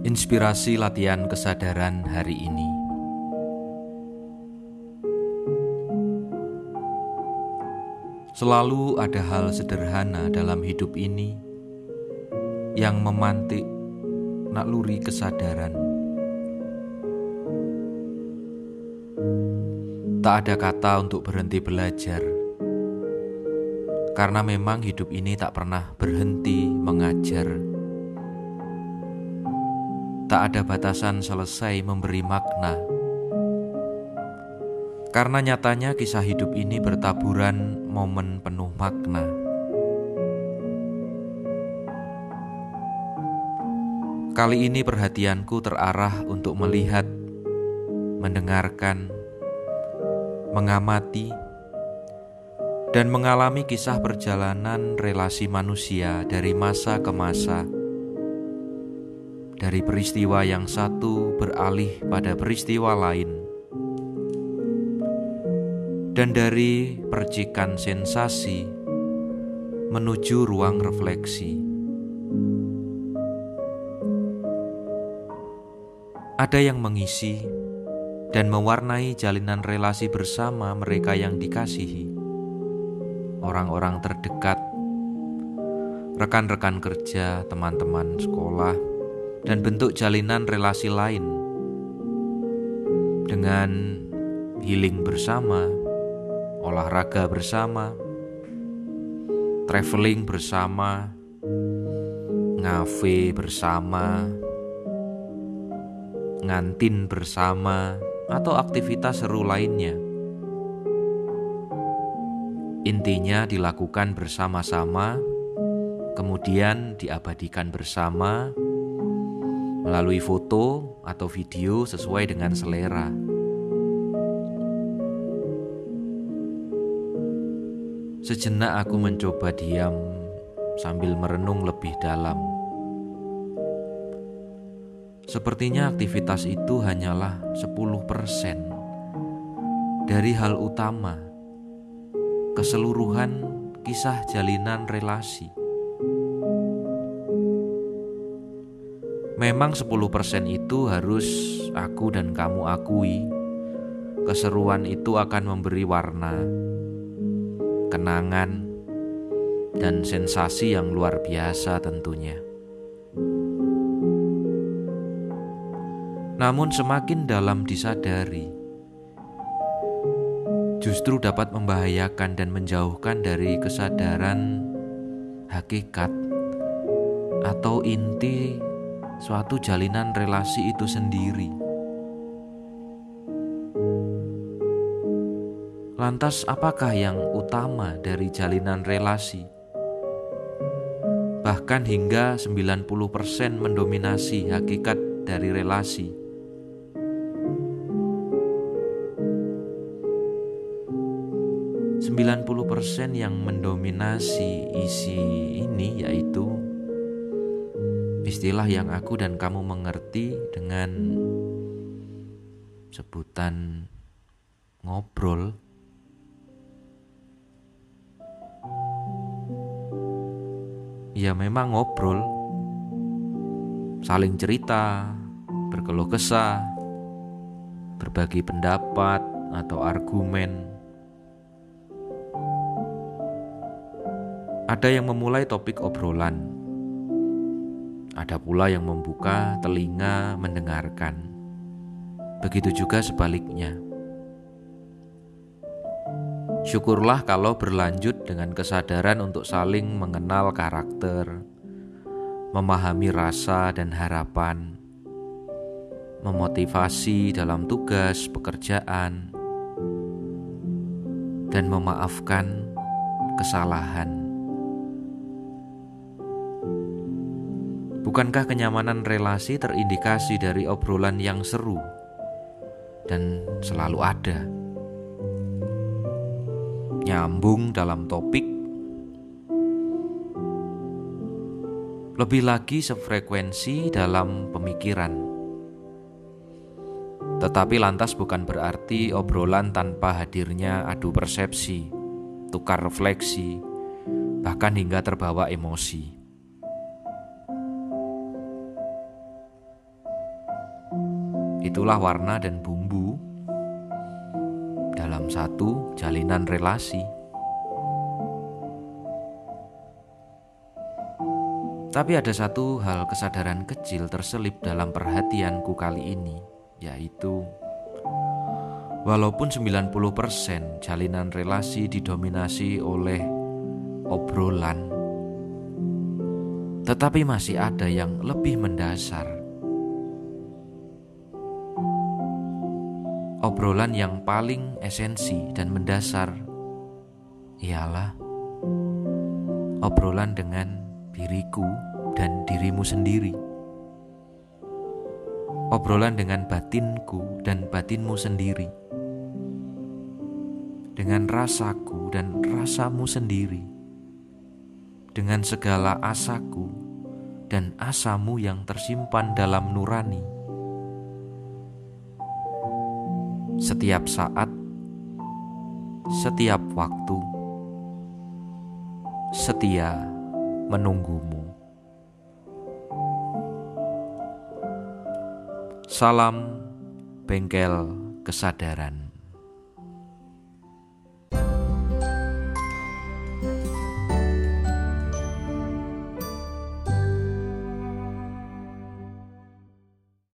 Inspirasi latihan kesadaran hari ini. Selalu ada hal sederhana dalam hidup ini yang memantik nakluri kesadaran. Tak ada kata untuk berhenti belajar, karena memang hidup ini tak pernah berhenti mengajar. Tak ada batasan selesai memberi makna, karena nyatanya kisah hidup ini bertaburan momen penuh makna. Kali ini perhatianku terarah untuk melihat, mendengarkan, mengamati, dan mengalami kisah perjalanan relasi manusia dari masa ke masa, dari peristiwa yang satu beralih pada peristiwa lain, dan dari percikan sensasi menuju ruang refleksi. Ada yang mengisi dan mewarnai jalinan relasi bersama mereka yang dikasihi, orang-orang terdekat, rekan-rekan kerja, teman-teman sekolah, dan bentuk jalinan relasi lain dengan healing bersama, olahraga bersama, traveling bersama, ngafe bersama ngantin bersama, atau aktivitas seru lainnya. Intinya dilakukan bersama-sama, kemudian diabadikan bersama melalui foto atau video sesuai dengan selera. Sejenak aku mencoba diam sambil merenung lebih dalam. Sepertinya aktivitas itu hanyalah 10% dari hal utama keseluruhan kisah jalinan relasi. Memang 10% itu harus aku dan kamu akui. Keseruan itu akan memberi warna, kenangan, dan sensasi yang luar biasa tentunya. namun semakin dalam disadari, justru dapat membahayakan dan menjauhkan dari kesadaran hakikat atau inti suatu jalinan relasi itu sendiri. Lantas, apakah yang utama dari jalinan relasi? Bahkan hingga 90% mendominasi hakikat dari relasi. 90% yang mendominasi isi ini yaitu istilah yang aku dan kamu mengerti dengan sebutan ngobrol. Ya memang ngobrol. Saling cerita berkeluh kesah berbagi pendapat atau argumen. Ada yang memulai topik obrolan, ada pula yang membuka telinga mendengarkan. Begitu juga sebaliknya. Syukurlah kalau berlanjut dengan kesadaran untuk saling mengenal karakter, memahami rasa dan harapan, memotivasi dalam tugas pekerjaan, dan memaafkan kesalahan. Bukankah kenyamanan relasi terindikasi dari obrolan yang seru dan selalu ada? Nyambung dalam topik, lebih lagi sefrekuensi dalam pemikiran. Tetapi lantas bukan berarti obrolan tanpa hadirnya adu persepsi, tukar refleksi, bahkan hingga terbawa emosi. Itulah warna dan bumbu dalam satu jalinan relasi. Tapi ada satu hal kesadaran kecil terselip dalam perhatianku kali ini, yaitu walaupun 90% jalinan relasi didominasi oleh obrolan, tetapi masih ada yang lebih mendasar. Obrolan yang paling esensi dan mendasar ialah obrolan dengan diriku dan dirimu sendiri. Obrolan dengan batinku dan batinmu sendiri. Dengan rasaku dan rasamu sendiri. Dengan segala asaku dan asamu yang tersimpan dalam nurani. Setiap saat, setiap waktu, setia menunggumu. Salam bengkel kesadaran.